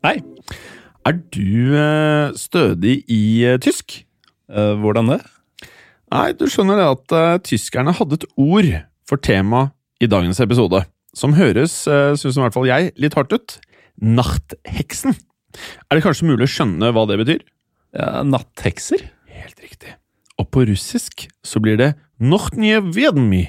Hei, Er du eh, stødig i eh, tysk? eh, hvordan det? Nei, du skjønner at uh, tyskerne hadde et ord for tema i dagens episode, som høres, uh, syns i hvert fall jeg, litt hardt ut. Nachtheksen. Er det kanskje mulig å skjønne hva det betyr? Ja, natthekser? Helt riktig. Og på russisk så blir det Nochtnje Vedmi.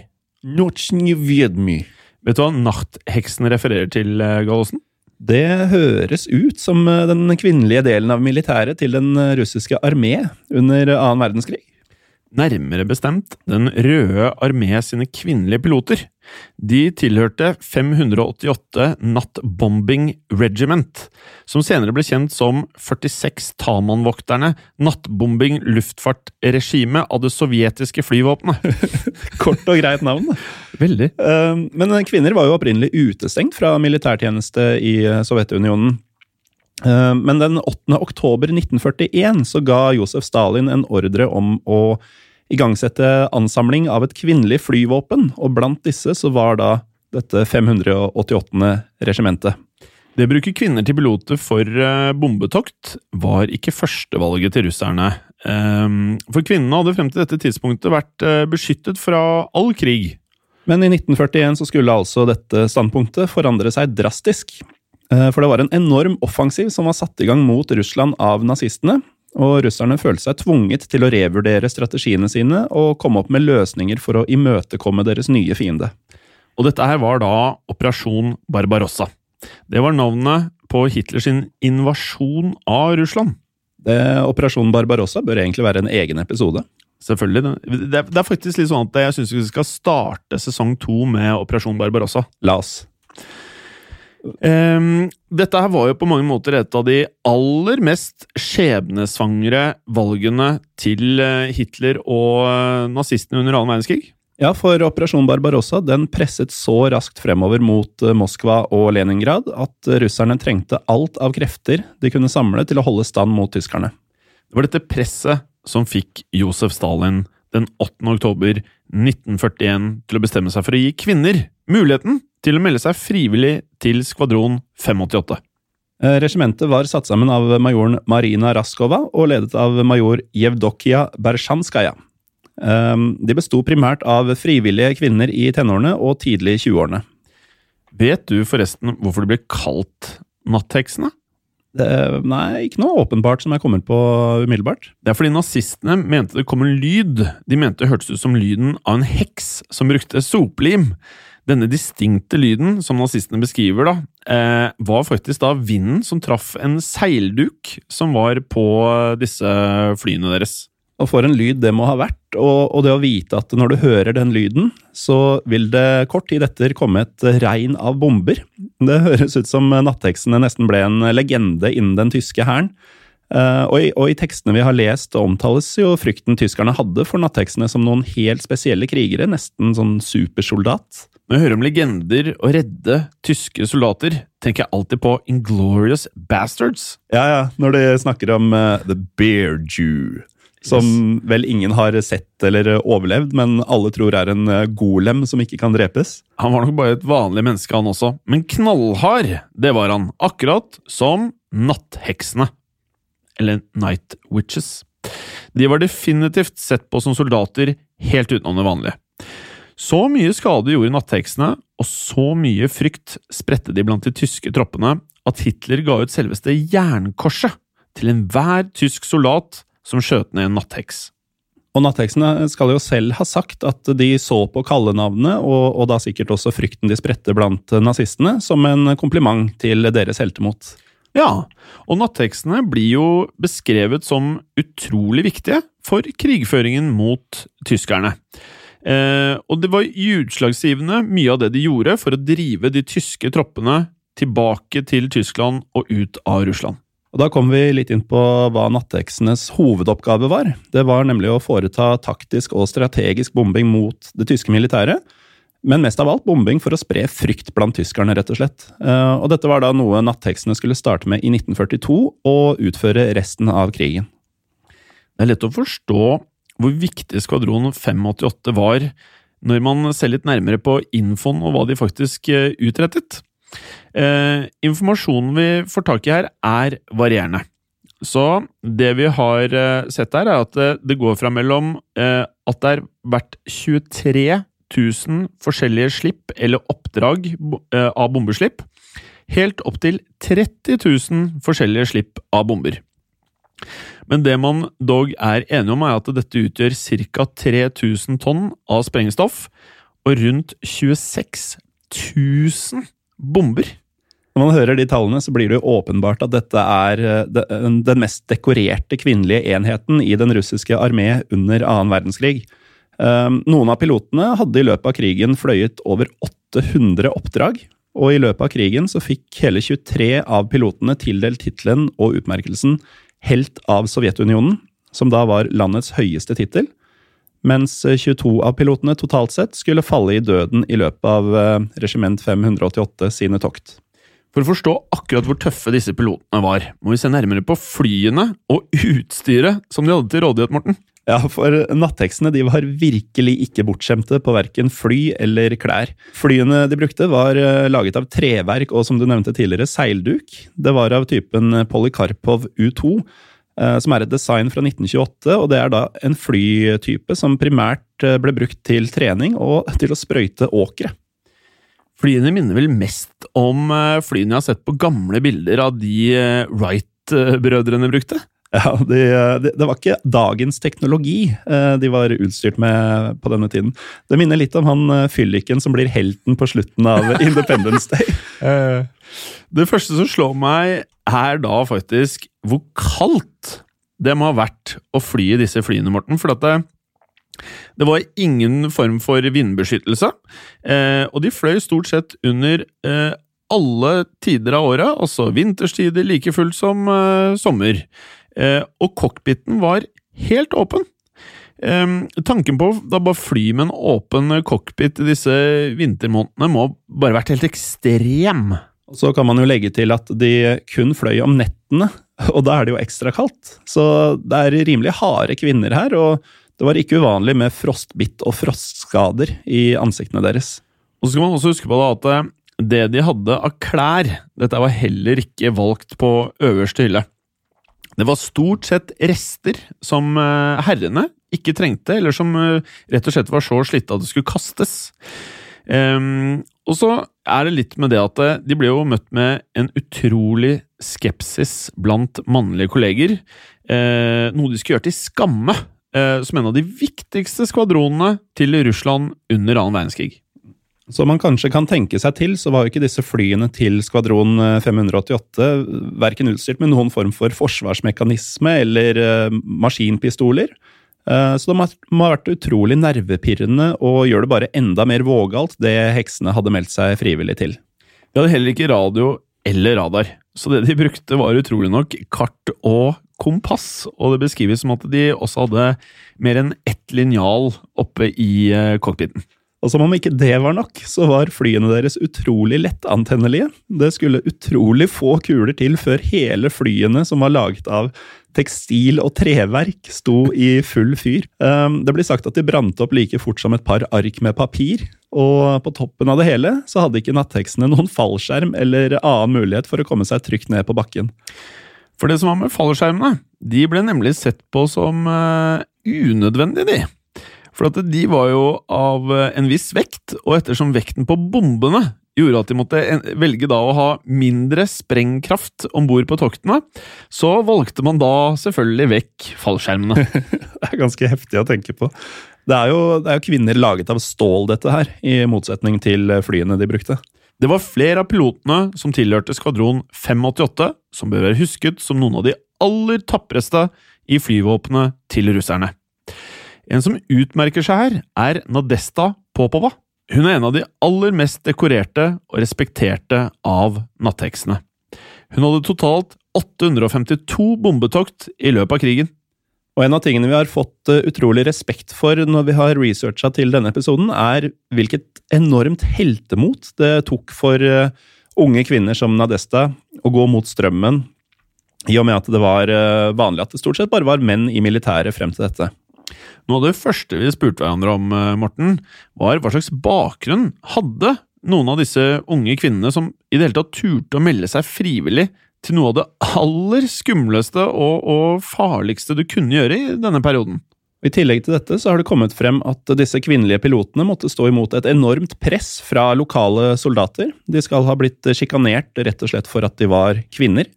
Vet du hva nachtheksen refererer til, Gallosen? Det høres ut som eh, den kvinnelige delen av militæret til den eh, russiske armé under annen verdenskrig. Nærmere bestemt Den røde armé sine kvinnelige piloter. De tilhørte 588 Natt Bombing Regiment, som senere ble kjent som 46 Taman-vokterne, Nattbombing luftfartregime av det sovjetiske flyvåpenet. Kort og greit navn. Veldig. Eh, Men kvinner var jo opprinnelig utestengt fra militærtjeneste i eh, Sovjetunionen. Eh, Men den 8. oktober 1941 så ga Josef Stalin en ordre om å igangsette ansamling av et kvinnelig flyvåpen, og blant disse så var da dette 588. regimentet. Det å bruke kvinner til piloter for eh, bombetokt var ikke førstevalget til russerne. Ehm, For kvinnene hadde frem til dette tidspunktet vært eh, beskyttet fra all krig. Men i 1941 så skulle altså dette standpunktet forandre seg drastisk. Eh, For det var en enorm offensiv som var satt i gang mot Russland av nazistene, og russerne følte seg tvunget til å revurdere strategiene sine og komme opp med løsninger for å imøtekomme deres nye fiende. Og dette her var da Operasjon Barbarossa. Det var navnet på Hitlers invasjon av Russland. Det, Operasjon Barbarossa bør egentlig være en egen episode. Selvfølgelig. Det, det er faktisk litt sånn at jeg syns vi skal starte sesong to med Operasjon Barbarossa. La oss. Ehm, dette her var jo på mange måter et av de aller mest skjebnesvangre valgene til eh, Hitler og eh, nazistene under annen verdenskrig. Ja, for Operasjon Barbarossa den presset så raskt fremover mot eh, Moskva og Leningrad at russerne trengte alt av krefter de kunne samle til å holde stand mot tyskerne. Det var dette presset som fikk Josef Stalin den 8. oktober 1941 til å bestemme seg for å gi kvinner muligheten til å melde seg frivillig til skvadron 588. Eh, Regimentet var satt sammen av majoren Marina Raskova og ledet av major Jevdokia Bersjanskaja. Eh, De besto primært av frivillige kvinner i tenårene og tidlig i 20-årene. Vet du forresten hvorfor det ble kalt nattheksene? Det- Nei, ikke noe åpenbart som jeg kommer på umiddelbart. Det er fordi nazistene mente det kom en lyd. De mente det hørtes ut som lyden av en heks som brukte soplim. Denne distinkte lyden, som nazistene beskriver, da, eh, var faktisk da vinden som traff en seilduk som var på disse flyene deres. Og for en lyd det må ha vært, og, og det å vite at når du hører den lyden, så vil det kort tid etter komme et regn av bomber. Det høres ut som nattheksene nesten ble en legende innen den tyske hæren. Eh, og, i- og i tekstene vi har lest, omtales jo frykten tyskerne hadde for nattheksene som noen helt spesielle krigere, nesten sånn supersoldat. Når jeg hører om legender og redde tyske soldater, tenker jeg alltid på Inglorious Bastards. Ja, ja, når de snakker om uh, The Bear Jew. Som vel ingen har sett eller overlevd, men alle tror er en eh, golem som ikke kan drepes. Han var nok bare et vanlig menneske, han også, men knallhard, det var han. Akkurat som nattheksene. Eller Night Witches. De var definitivt sett på som soldater helt utenom det vanlige. Så mye skade gjorde nattheksene, og så mye frykt spredte de blant de tyske troppene, at Hitler ga ut selveste jernkorset til enhver tysk soldat som skjøt ned en nattheks. Og nattheksene skal jo selv ha sagt at de så på kallenavnet, og, og da sikkert også frykten de spredte blant nazistene, som en kompliment til deres heltemot. Ja, og nattheksene blir jo beskrevet som utrolig viktige for krigføringen mot tyskerne. Eh, og det var utslagsgivende mye av det de gjorde for å drive de tyske troppene tilbake til Tyskland og ut av Russland. Og Da kom vi litt inn på hva nattheksenes hovedoppgave var. Det var nemlig å foreta taktisk og strategisk bombing mot det tyske militæret. Men mest av alt bombing for å spre frykt blant tyskerne, rett og slett. Eh, og dette var da noe nattheksene skulle starte med i 1942 og utføre resten av krigen. Det er lett å forstå hvor viktig skvadron 588 var når man ser litt nærmere på infoen og hva de faktisk eh, utrettet. Eh, informasjonen vi får tak i her, er varierende. Så det vi har eh, sett her, er at det, det går fra mellom eh, at det er vært 23 000 forskjellige slipp eller oppdrag eh, av bombeslipp, helt opp til 30 000 forskjellige slipp av bomber. Men det man dog er enige om, er at dette utgjør ca. 3000 tonn av sprengstoff og rundt 26 000 bomber. Når man hører de tallene, så blir det jo åpenbart at dette er eh, den mest dekorerte kvinnelige enheten i den russiske armé under annen verdenskrig. Ehm, noen av pilotene hadde i løpet av krigen fløyet over 800 oppdrag, og i løpet av krigen så fikk hele 23 av pilotene tildelt tittelen og utmerkelsen helt av Sovjetunionen, som da var landets høyeste tittel, mens 22 av pilotene totalt sett skulle falle i døden i løpet av eh, Regiment 588 sine tokt. For å forstå akkurat hvor tøffe disse pilotene var, må vi se nærmere på flyene og utstyret som de hadde til rådighet, Morten. Ja, for nattheksene de var virkelig ikke bortskjemte på verken fly eller klær. Flyene de brukte var eh, laget av treverk og som du nevnte tidligere, seilduk. Det var av typen Polikarpov U2, eh, som er et design fra 1928, og det er da en flytype som primært eh, ble brukt til trening og til å sprøyte åkre. Flyene minner vel mest om flyene jeg har sett på gamle bilder av de Wright-brødrene brukte? Ja, det de, de var ikke dagens teknologi eh, de var utstyrt med på denne tiden. Det minner litt om han eh, fylliken som blir helten på slutten av Independence Day. Eh, det første som slår meg, er da faktisk hvor kaldt det må ha vært å fly i disse flyene, Morten. For at det, det var ingen form for vindbeskyttelse, og de fløy stort sett under alle tider av året, altså vinterstider like fullt som sommer. Eh, og cockpiten var helt åpen. tanken på da bare fly med en åpen cockpit i disse vintermånedene må bare vært helt ekstrem. Så kan man jo legge til at de kun fløy om nettene, og da er det jo ekstra kaldt. Så det er rimelig harde kvinner her, og det var ikke uvanlig med frostbitt og frostskader i ansiktene deres. Og så skal man også huske på at eh, det de hadde av klær, dette var heller ikke valgt på øverste hylle. Det var stort sett rester som eh, herrene ikke trengte, eller som eh, rett og slett var så slitte at det skulle kastes. Um, og så er det litt med det at eh, de ble jo møtt med en utrolig skepsis blant mannlige kolleger. Uh, noe de skulle gjøre til skamme, uh, som en av de viktigste skvadronene til Russland under annen verdenskrig. Som man kanskje kan tenke seg til, så var jo ikke disse flyene til skvadron 588 eh, verken utstyrt med noen form for forsvarsmekanisme eller uh, maskinpistoler. Uh, så det må ha vært utrolig nervepirrende og gjør det bare enda mer vågalt, det heksene hadde meldt seg frivillig til. De hadde heller ikke radio eller radar, så det de brukte var utrolig nok kart og kompass, og det beskrives som at de også hadde mer enn ett linjal oppe i cockpiten. Og som om ikke det var nok, så var flyene deres utrolig lettantennelige. Det skulle utrolig få kuler til før hele flyene som var laget av tekstil og treverk, sto i full fyr. Um, det blir sagt at de brant opp like fort som et par ark med papir. Og på toppen av det hele så hadde ikke nattheksene noen fallskjerm eller annen mulighet for å komme seg trygt ned på bakken. For det som var med fallskjermene, de ble nemlig sett på som uh, unødvendige, de. For at de var jo av eh, en viss vekt, og ettersom vekten på bombene gjorde at de måtte velge da å ha mindre sprengkraft om bord på toktene, så valgte man da selvfølgelig vekk fallskjermene. det er ganske heftig å tenke på. Det er, jo, det er jo kvinner laget av stål, dette her, i motsetning til flyene de brukte. Det var flere av pilotene som tilhørte skvadron 588, som bør være husket som noen av de aller tapreste i flyvåpenet til russerne. En som utmerker seg her, er Nadesta Popova. Hun er en av de aller mest dekorerte og respekterte av nattheksene. Hun hadde totalt 852 bombetokt i løpet av krigen. Og en av tingene vi har fått eh, utrolig respekt for når vi har researcha til denne episoden, er hvilket enormt heltemot det tok for eh, unge kvinner som Nadesta å gå mot strømmen, i og med at det var eh, vanlig at det stort sett bare var menn i militæret frem til dette. Noe av det første vi spurte hverandre om, eh, Morten, var hva slags bakgrunn hadde noen av disse unge kvinnene som i det hele tatt turte å melde seg frivillig til noe av det aller skumleste og, og farligste du kunne gjøre i denne perioden? I tillegg til dette så har det kommet frem at disse kvinnelige pilotene måtte stå imot et enormt press fra lokale soldater. De skal ha blitt sjikanert rett og slett for at de var kvinner.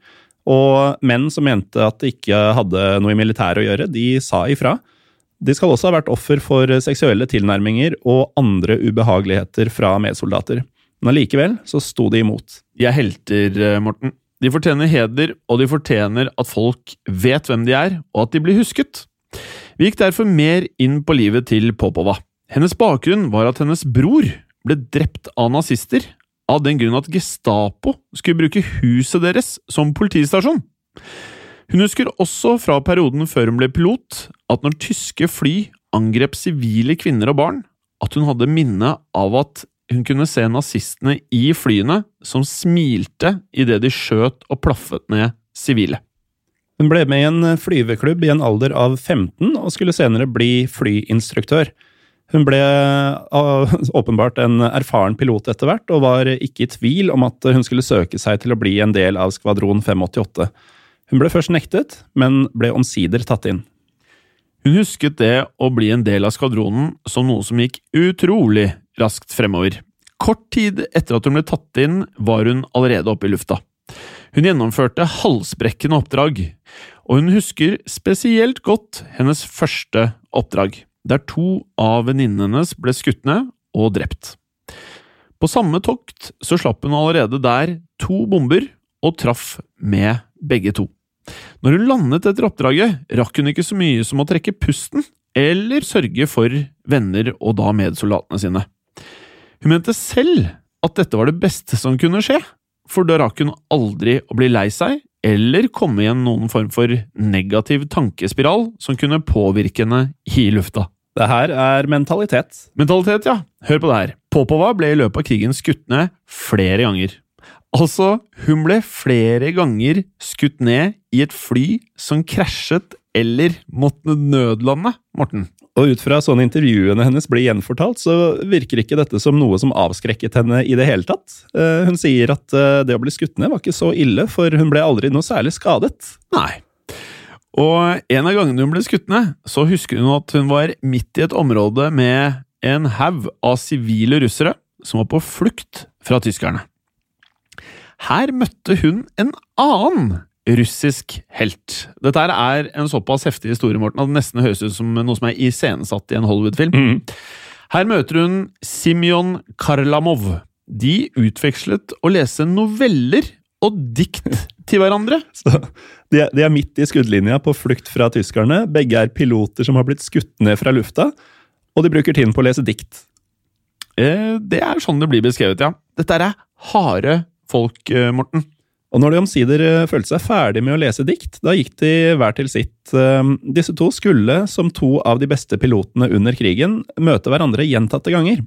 Og menn som mente at de ikke hadde noe i militæret å gjøre, de sa ifra. De skal også ha vært offer for seksuelle tilnærminger og andre ubehageligheter fra medsoldater. Men allikevel så sto de imot. De er helter, eh, Morten. De fortjener heder, og de fortjener at folk vet hvem de er, og at de blir husket. Vi gikk derfor mer inn på livet til Popova. Hennes bakgrunn var at hennes bror ble drept av nazister, av den grunn at Gestapo skulle bruke huset deres som politistasjon. Hun husker også fra perioden før hun ble pilot, at når tyske fly angrep sivile kvinner og barn, at hun hadde minne av at hun kunne se nazistene i flyene som smilte idet de skjøt og plaffet ned sivile. Hun ble med i en flyveklubb i en alder av 15 og skulle senere bli flyinstruktør. Hun ble åpenbart en erfaren pilot etter hvert, og var ikke i tvil om at hun skulle søke seg til å bli en del av skvadron 588. Hun ble først nektet, men ble omsider tatt inn. Hun husket det å bli en del av skvadronen som noe som gikk utrolig raskt fremover. Kort tid etter at hun ble tatt inn, var hun allerede oppe i lufta. Hun gjennomførte halsbrekkende oppdrag, og hun husker spesielt godt hennes første oppdrag, der to av venninnene hennes ble skutt ned og drept. På samme tokt så slapp hun allerede der to bomber og traff med begge to. Når hun landet etter oppdraget, rakk hun ikke så mye som å trekke pusten eller sørge for venner og da medsoldatene sine. Hun mente selv at dette var det beste som kunne skje, for da rakk hun aldri å bli lei seg eller komme i en noen form for negativ tankespiral som kunne påvirke henne i lufta. Det her er mentalitet. Mentalitet, ja. Hør på det her. Popova ble i løpet av krigen skutt ned flere ganger. Altså, hun ble flere ganger skutt ned i et fly som krasjet eller måtte nødlande, Morten. Og ut fra sånne intervjuene hennes blir gjenfortalt, så virker ikke dette som noe som avskrekket henne i det hele tatt. Eh, hun sier at eh, det å bli skutt ned var ikke så ille, for hun ble aldri noe særlig skadet. Nei. Og en av gangene hun ble skutt ned, så husker hun at hun var midt i et område med en haug av sivile russere som var på flukt fra tyskerne. Her møtte hun en annen russisk helt. Dette er en såpass heftig historie Morten, at det nesten høres ut som noe som er iscenesatt i en Hollywood-film. Mm. Her møter hun Simjon Karlamov. De utvekslet å lese noveller og dikt til hverandre. Så de er, de er midt i skuddlinja på flukt fra tyskerne. Begge er piloter som har blitt skutt ned fra lufta, og de bruker tiden på å lese dikt. Eh, det er sånn det blir beskrevet, ja. Dette er harde folk, eh, Morten. Og når de omsider eh, følte seg ferdig med å lese dikt, da gikk de hver til sitt. Eh, disse to skulle, som to av de beste pilotene under krigen, møte hverandre gjentatte ganger.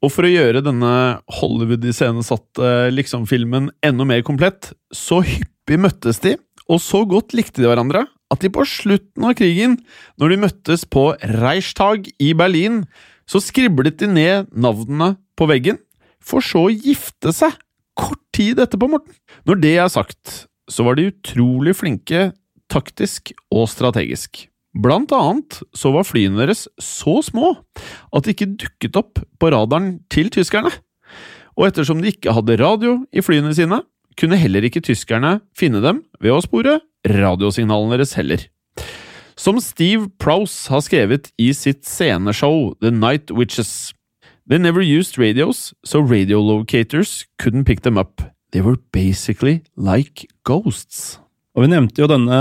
Og for å gjøre denne Hollywood-iscenesatte liksom-filmen enda mer komplett, så hyppig møttes de, og så godt likte de hverandre at de på slutten av krigen, når de møttes på Reichstag i Berlin, så skriblet de ned navnene på veggen, for så å gifte seg kort tid etterpå, Morten. Når det er sagt, så var de utrolig flinke taktisk og strategisk. Blant annet så var flyene deres så små at de ikke dukket opp på radaren til tyskerne. Og ettersom de ikke hadde radio i flyene sine, kunne heller ikke tyskerne finne dem ved å spore radiosignalene deres heller. Som Steve Prowse har skrevet i sitt sceneshow The Night Witches. They never used radios, so radio locators couldn't pick them up. They were basically like ghosts. Og Vi nevnte jo denne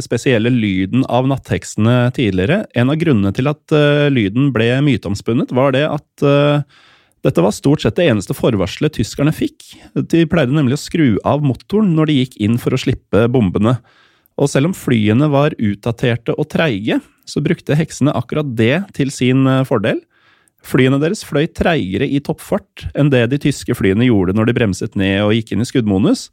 spesielle lyden av natthekstene tidligere. En av grunnene til at uh, lyden ble myteomspunnet, var det at uh, dette var stort sett det eneste forvarselet tyskerne fikk. De pleide nemlig å skru av motoren når de gikk inn for å slippe bombene. Og selv om flyene var utdaterte og treige, så brukte heksene akkurat det til sin eh, fordel. Flyene deres fløy treigere i toppfart enn det de tyske flyene gjorde når de bremset ned og gikk inn i skuddmonus.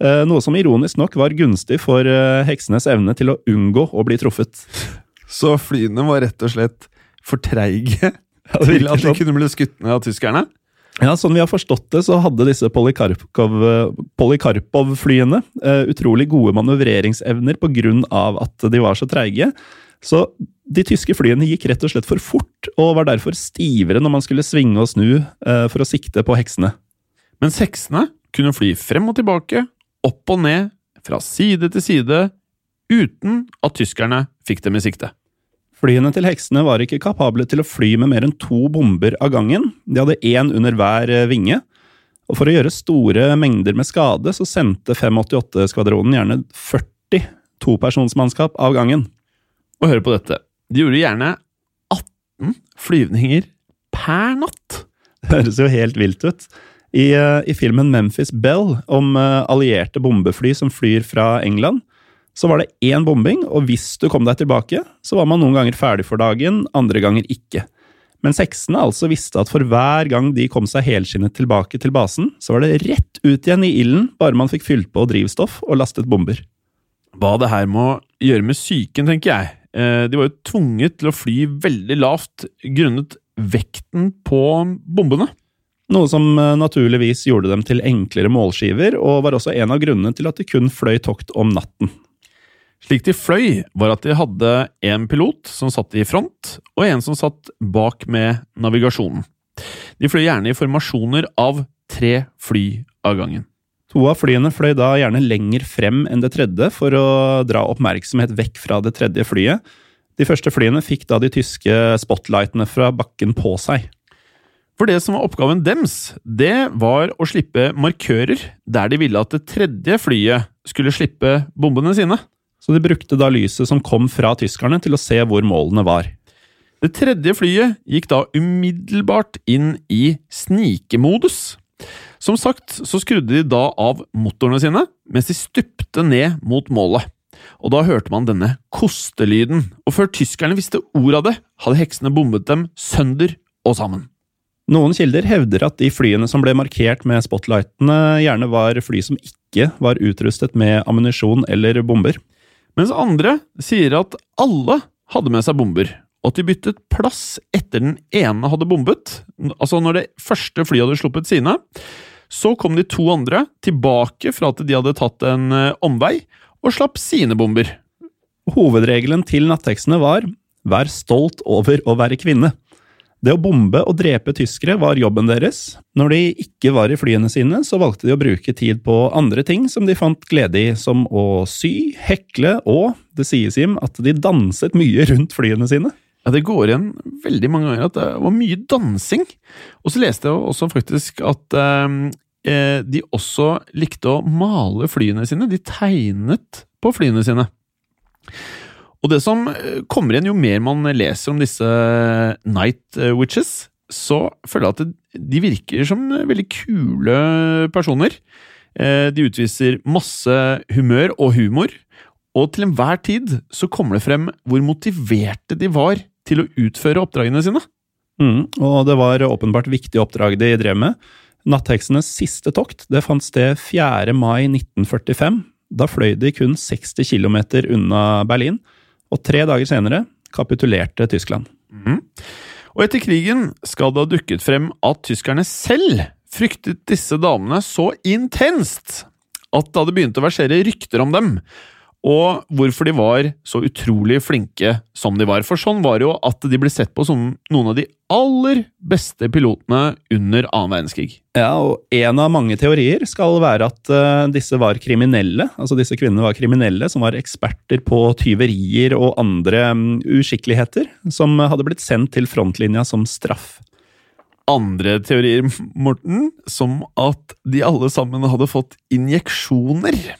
Eh, noe som ironisk nok var gunstig for eh, heksenes evne til å unngå å bli truffet. Så flyene var rett og slett for treige til at de kunne bli skutt ned av tyskerne? Ja, Sånn vi har forstått det, så hadde disse Polikarpov-flyene uh, utrolig gode manøvreringsevner pga. at de var så treige. Så de tyske flyene gikk rett og slett for fort, og var derfor stivere når man skulle svinge og snu eh, for å sikte på heksene. Mens heksene kunne fly frem og tilbake, opp og ned, fra side til side, uten at tyskerne fikk dem i sikte. Flyene til heksene var ikke kapable til å fly med mer enn to bomber av gangen. De hadde én under hver eh, vinge. Og for å gjøre store mengder med skade, så sendte 588-skvadronen gjerne 40 topersonsmannskap av gangen. Og hør på dette. De gjorde gjerne 18 flyvninger per natt. Det høres jo helt vilt ut. I, eh, i filmen Memphis Bell om eh, allierte bombefly som flyr fra England, så var det én bombing, og hvis du kom deg tilbake, så var man noen ganger ferdig for dagen, andre ganger ikke. Men seksene altså visste at for hver gang de kom seg helskinnet tilbake til basen, så var det rett ut igjen i ilden, bare man fikk fylt på drivstoff og lastet bomber. Hva det her må gjøre med psyken, tenker jeg. Eh, de var jo tvunget til å fly veldig lavt grunnet vekten på bombene. Noe som eh, naturligvis gjorde dem til enklere målskiver, og var også en av grunnene til at de kun fløy tokt om natten. Slik de fløy, var at de hadde en pilot som satt i front, og en som satt bak med navigasjonen. De fløy gjerne i formasjoner av tre fly av gangen. To av flyene fløy da gjerne lenger frem enn det tredje for å dra oppmerksomhet vekk fra det tredje flyet. De første flyene fikk da de tyske spotlightene fra bakken på seg. For det som var oppgaven dems, det var å slippe markører der de ville at det tredje flyet skulle slippe bombene sine så de brukte da lyset som kom fra tyskerne til å se hvor målene var. Det tredje flyet gikk da umiddelbart inn i snikemodus. Som sagt så skrudde de da av motorene sine mens de stupte ned mot målet. Og da hørte man denne kostelyden, og før tyskerne visste ordet av det, hadde heksene bombet dem sønder og sammen. Noen kilder hevder at de flyene som ble markert med spotlightene, gjerne var fly som ikke var utrustet med ammunisjon eller bomber. Mens andre sier at alle hadde med seg bomber, og at de byttet plass etter den ene hadde bombet. Altså når det første flyet hadde sluppet sine, så kom de to andre tilbake fra at de hadde tatt en eh, omvei, og slapp sine bomber. Hovedregelen til nattekstene var 'vær stolt over å være kvinne'. Det å bombe og drepe tyskere var jobben deres. Når de ikke var i flyene sine, så valgte de å bruke tid på andre ting som de fant glede i, som å sy, hekle og, det sies Jim, at de danset mye rundt flyene sine. Ja, Det går igjen veldig mange ganger at det var mye dansing. Og så leste jeg også faktisk at ehm, eh, de også likte å male flyene sine. De tegnet på flyene sine. Og det som eh, kommer igjen jo mer man leser om disse Night eh, Witches, så føler jeg at de virker som veldig kule personer. Eh, de utviser masse humør og humor, og til enhver tid så kommer det frem hvor motiverte de var til å utføre oppdragene sine. Mm, og det var åpenbart viktig oppdrag de drev med. Nattheksenes siste tokt det fant sted 4. mai 1945. Da fløy de kun 60 km unna Berlin, og tre dager senere kapitulerte Tyskland. Mm. Og etter krigen skal det ha dukket frem at tyskerne selv fryktet disse damene så intenst at det hadde begynt å versere rykter om dem, og hvorfor de var så utrolig flinke som de var. For sånn var det jo at de ble sett på som noen av de aller beste pilotene under annen verdenskrig. Ja, og en av mange teorier skal være at uh, disse var kriminelle. Altså disse kvinnene var kriminelle som var eksperter på tyverier og andre um, uskikkeligheter, som hadde blitt sendt til frontlinja som straff. Andre teorier, Morten, som at de alle sammen hadde fått injeksjoner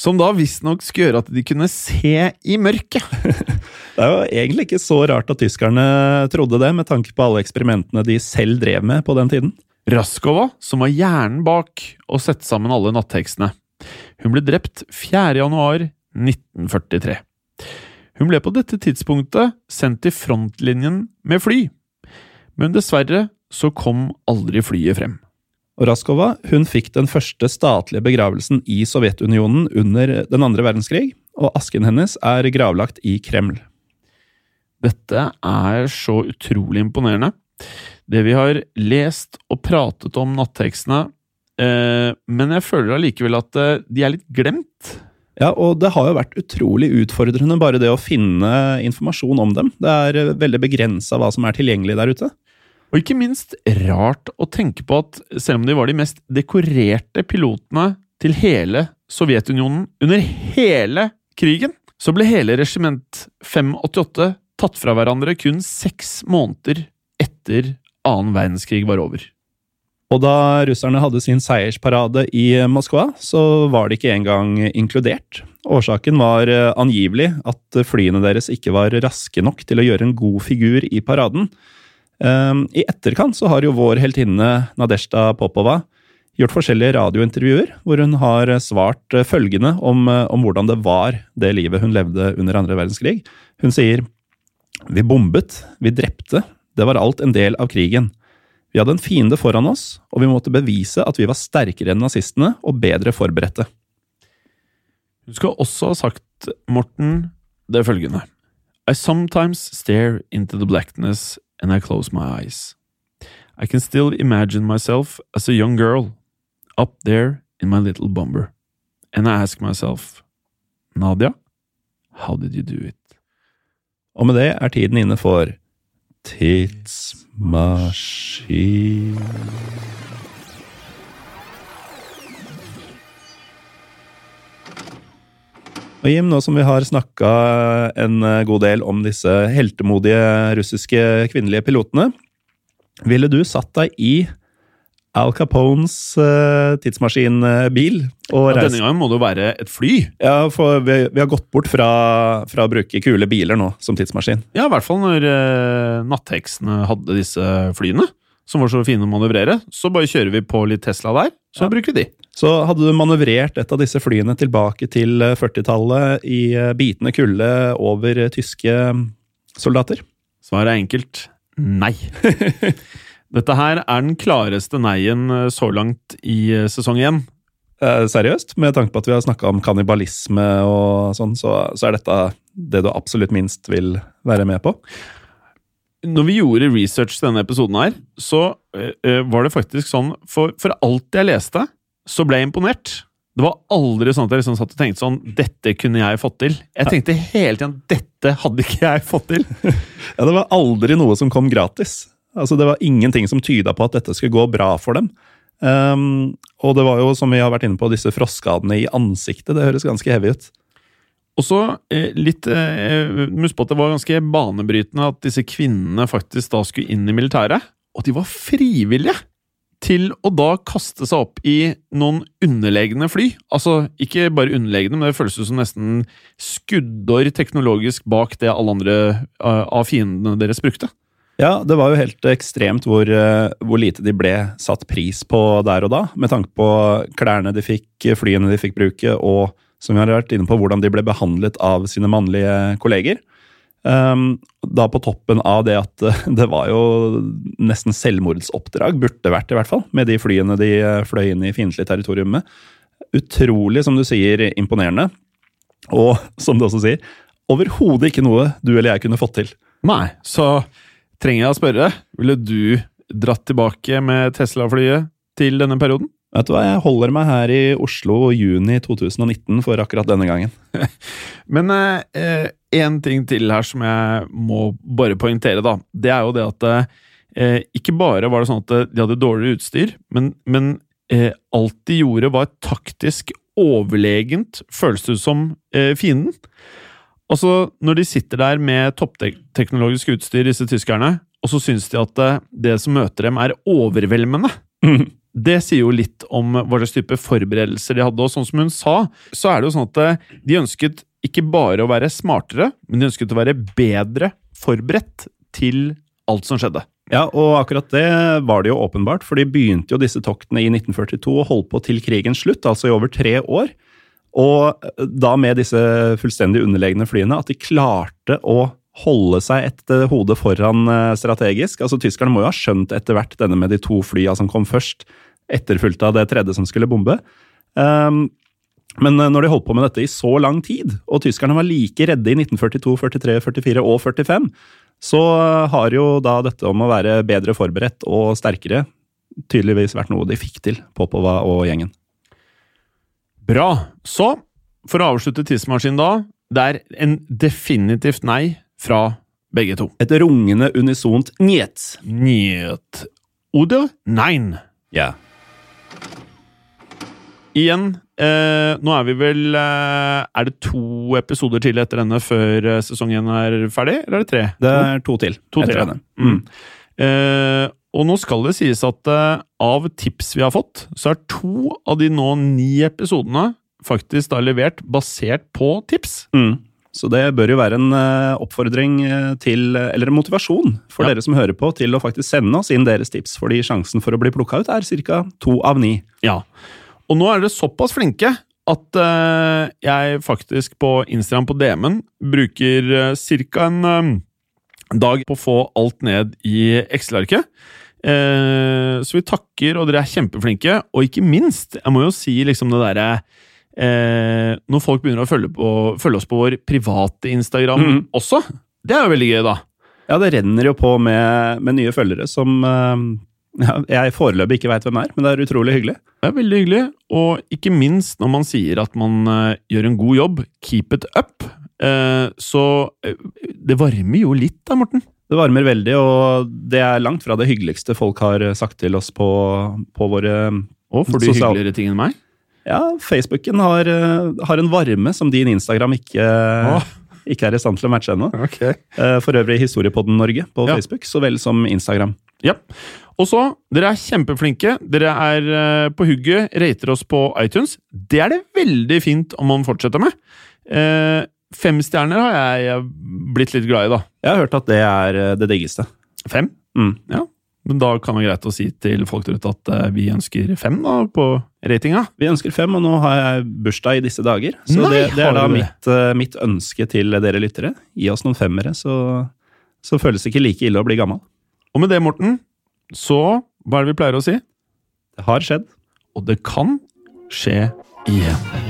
som da visstnok skulle gjøre at de kunne se i mørket. det er jo egentlig ikke så rart at tyskerne trodde det, med tanke på alle eksperimentene de selv drev med på den tiden. Raskova, som var hjernen bak å sette sammen alle nattheksene. Hun ble drept 4. januar 1943. Hun ble på dette tidspunktet sendt til frontlinjen med fly, men dessverre så kom aldri flyet frem. Og Raskova hun fikk den første statlige begravelsen i Sovjetunionen under den andre verdenskrig, og asken hennes er gravlagt i Kreml. Dette er så utrolig imponerende. Det vi har lest og pratet om nattekstene, eh, men jeg føler allikevel at eh, de er litt glemt. Ja, og det har jo vært utrolig utfordrende bare det å finne informasjon om dem. Det er eh, veldig begrensa hva som er tilgjengelig der ute. Og ikke minst rart å tenke på at selv om de var de mest dekorerte pilotene til hele Sovjetunionen under hele krigen, så ble hele regiment 588 tatt fra hverandre kun seks måneder etter annen verdenskrig var over. Og da russerne hadde sin seiersparade i Moskva, så var de ikke engang inkludert. Årsaken var eh, angivelig at flyene deres ikke var raske nok til å gjøre en god figur i paraden. Ehm, I etterkant så har jo vår heltinne Nadezjda Popova gjort forskjellige radiointervjuer hvor hun har svart eh, følgende om, eh, om, hvordan det var det livet hun levde under andre verdenskrig. Hun sier vi bombet, vi drepte, det var alt en del av krigen. Vi hadde en fiende foran oss, og vi måtte bevise at vi var sterkere enn nazistene og bedre forberedte. Hun skal også ha sagt, Morten, det følgende. I sometimes stare into the blackness and I close my eyes. I can still imagine myself as a young girl, up there in my little bomber, and I ask myself, Nadia, how did you do it? Og med det er tiden inne for Tidsmaskin. Og Jim, nå som vi har snakka en eh, god del om disse heltemodige russiske kvinnelige pilotene, ville du satt deg i Al Capones uh, tidsmaskinbil. Ja, denne gangen må det jo være et fly. Ja, for vi, vi har gått bort fra, fra, å bruke kule biler nå som tidsmaskin. Ja, i hvert fall når uh, nattheksene hadde disse flyene, som var så fine å manøvrere. Så bare kjører vi på litt Tesla der, så ja. bruker vi de. Så hadde du manøvrert et av disse flyene tilbake til 40-tallet i eh, bitende kulde over tyske soldater? Svaret er enkelt nei. Dette her er den klareste nei-en eh, så langt i eh, sesong én. Eh, seriøst? Med tanke på at vi har snakka om kannibalisme og sånn, så, så, er dette det du absolutt minst vil være med på? Når vi gjorde research til denne episoden her, så uh, var det faktisk sånn For, for alt jeg leste, så ble jeg imponert. Det var aldri sånn at jeg liksom satt og tenkte sånn Dette kunne jeg fått til. Jeg tenkte hele tiden dette hadde ikke jeg fått til. ja, Det var aldri noe som kom gratis. Altså, Det var ingenting som tyda på at dette skulle gå bra for dem. Um, og det var jo, som vi har vært inne på, disse frostskadene i ansiktet. Det høres ganske heavy ut. Og så eh, litt eh, Husk på at det var ganske banebrytende at disse kvinnene faktisk da skulle inn i militæret. Og de var frivillige! Til å da kaste seg opp i noen underlegne fly. Altså, ikke bare underlegne, men det føles som nesten skuddår teknologisk bak det alle andre uh, av fiendene deres brukte. Ja, det var jo helt ekstremt hvor, eh, hvor, lite de ble satt pris på der og da, med tanke på klærne de fikk, flyene de fikk bruke, og som vi har vært inne på, hvordan de ble behandlet av sine mannlige kolleger. Um, da på toppen av det at det var jo nesten selvmordsoppdrag, burde vært i hvert fall, med de flyene de eh, fløy inn i fiendtlig territorium med. Utrolig, som du sier, imponerende. Og som du også sier, overhodet ikke noe du eller jeg kunne fått til. Nei, så trenger jeg å spørre. Ville du dratt tilbake med Tesla-flyet til denne perioden? Vet du hva, Jeg holder meg her i Oslo juni 2019 for akkurat denne gangen. Men én eh, ting til her som jeg må bare poengtere, da. Det er jo det at eh, ikke bare var det sånn at de hadde dårligere utstyr, men, men eh, alt de gjorde var taktisk overlegent, føles det som eh, fienden. Altså, når de sitter der med toppteknologisk utstyr, disse tyskerne, og så syns de at eh, det som møter dem, er overveldende. Det sier jo litt om hva slags type forberedelser de hadde. Og sånn som hun sa, så er det jo sånn at eh, de ønsket ikke bare å være smartere, men de ønsket å være bedre forberedt til alt som skjedde. Ja, og akkurat det var det jo åpenbart, for de begynte jo disse toktene i 1942 og holdt på til krigens slutt, altså i over tre år. Og da med disse fullstendig underlegne flyene, at de klarte å holde seg et eh, hode foran eh, strategisk. Altså Tyskerne må jo ha skjønt etter hvert denne med de to flya som kom først, etterfulgt av det tredje som skulle bombe. Um, men eh, når de holdt på med dette i så lang tid, og tyskerne var like redde i 1942, 43, 44 og 45, så har jo da dette om å være bedre forberedt og sterkere tydeligvis vært noe de fikk til, Popova og gjengen. Bra. Så, for å avslutte tidsmaskinen da, det er en definitivt nei fra begge to. Et rungende unisont njet. Njet. Oder nein. Ja. Igjen, eh, nå er vi vel eh, Er det to episoder til etter denne før eh, sesongen er ferdig, eller er det tre? Det er to til. To til, ja. Mm. Eh, og nå skal det sies at eh, av tips vi har fått, så er to av de nå ni episodene faktisk da levert basert på tips. Mm. Så det bør jo være en uh, oppfordring eh, til, eller en motivasjon for ja. dere som hører på, til å faktisk sende oss inn deres tips, fordi sjansen for å bli plukka ut er ca. to av ni. Ja, og nå er dere såpass flinke at uh, jeg faktisk på Instagram på DM-en bruker uh, ca. en um, dag på å få alt ned i Excel-arket. så vi takker, og dere er kjempeflinke. Og ikke minst, jeg må jo si liksom det derre eh, når folk begynner å følge, på, følge, oss på vår private Instagram mm. også. Det er jo veldig gøy, da. Ja, det renner jo på med, med nye følgere som eh, jeg foreløpig ikke veit hvem er, men det er utrolig hyggelig. Det er veldig hyggelig, og ikke minst når man sier at man eh, gjør en god jobb. Keep it up. Uh, så uh, det varmer jo litt da, Morten. Det varmer veldig, og det er langt fra det hyggeligste folk har sagt til oss på, på våre Og får du sosial... hyggeligere ting enn meg? Ja, Facebooken har, eh, har, en varme som din Instagram ikke, oh. ikke er i stand til å matche ennå. Okay. Eh, for øvrig Historiepodden Norge på ja. Facebook, så vel som Instagram. Ja. Og så, dere er kjempeflinke. Dere er eh, på hugget, rater oss på iTunes. Det er det veldig fint om man fortsetter med. Fem stjerner har jeg blitt litt glad i, da. Jeg har hørt at det er det diggeste. Fem? Mm. Ja, men da kan det være greit å si til folk der ute at vi ønsker fem da, på ratinga. Vi ønsker fem, og nå har jeg bursdag i disse dager. Så Nei, det, det, er da mitt, uh, mitt, ønske til dere lyttere. Gi oss noen femmere, så, så føles det ikke like ille å bli gammel. Og med det, Morten, så hva er det vi pleier å si? Det har skjedd. Og det kan skje igjen.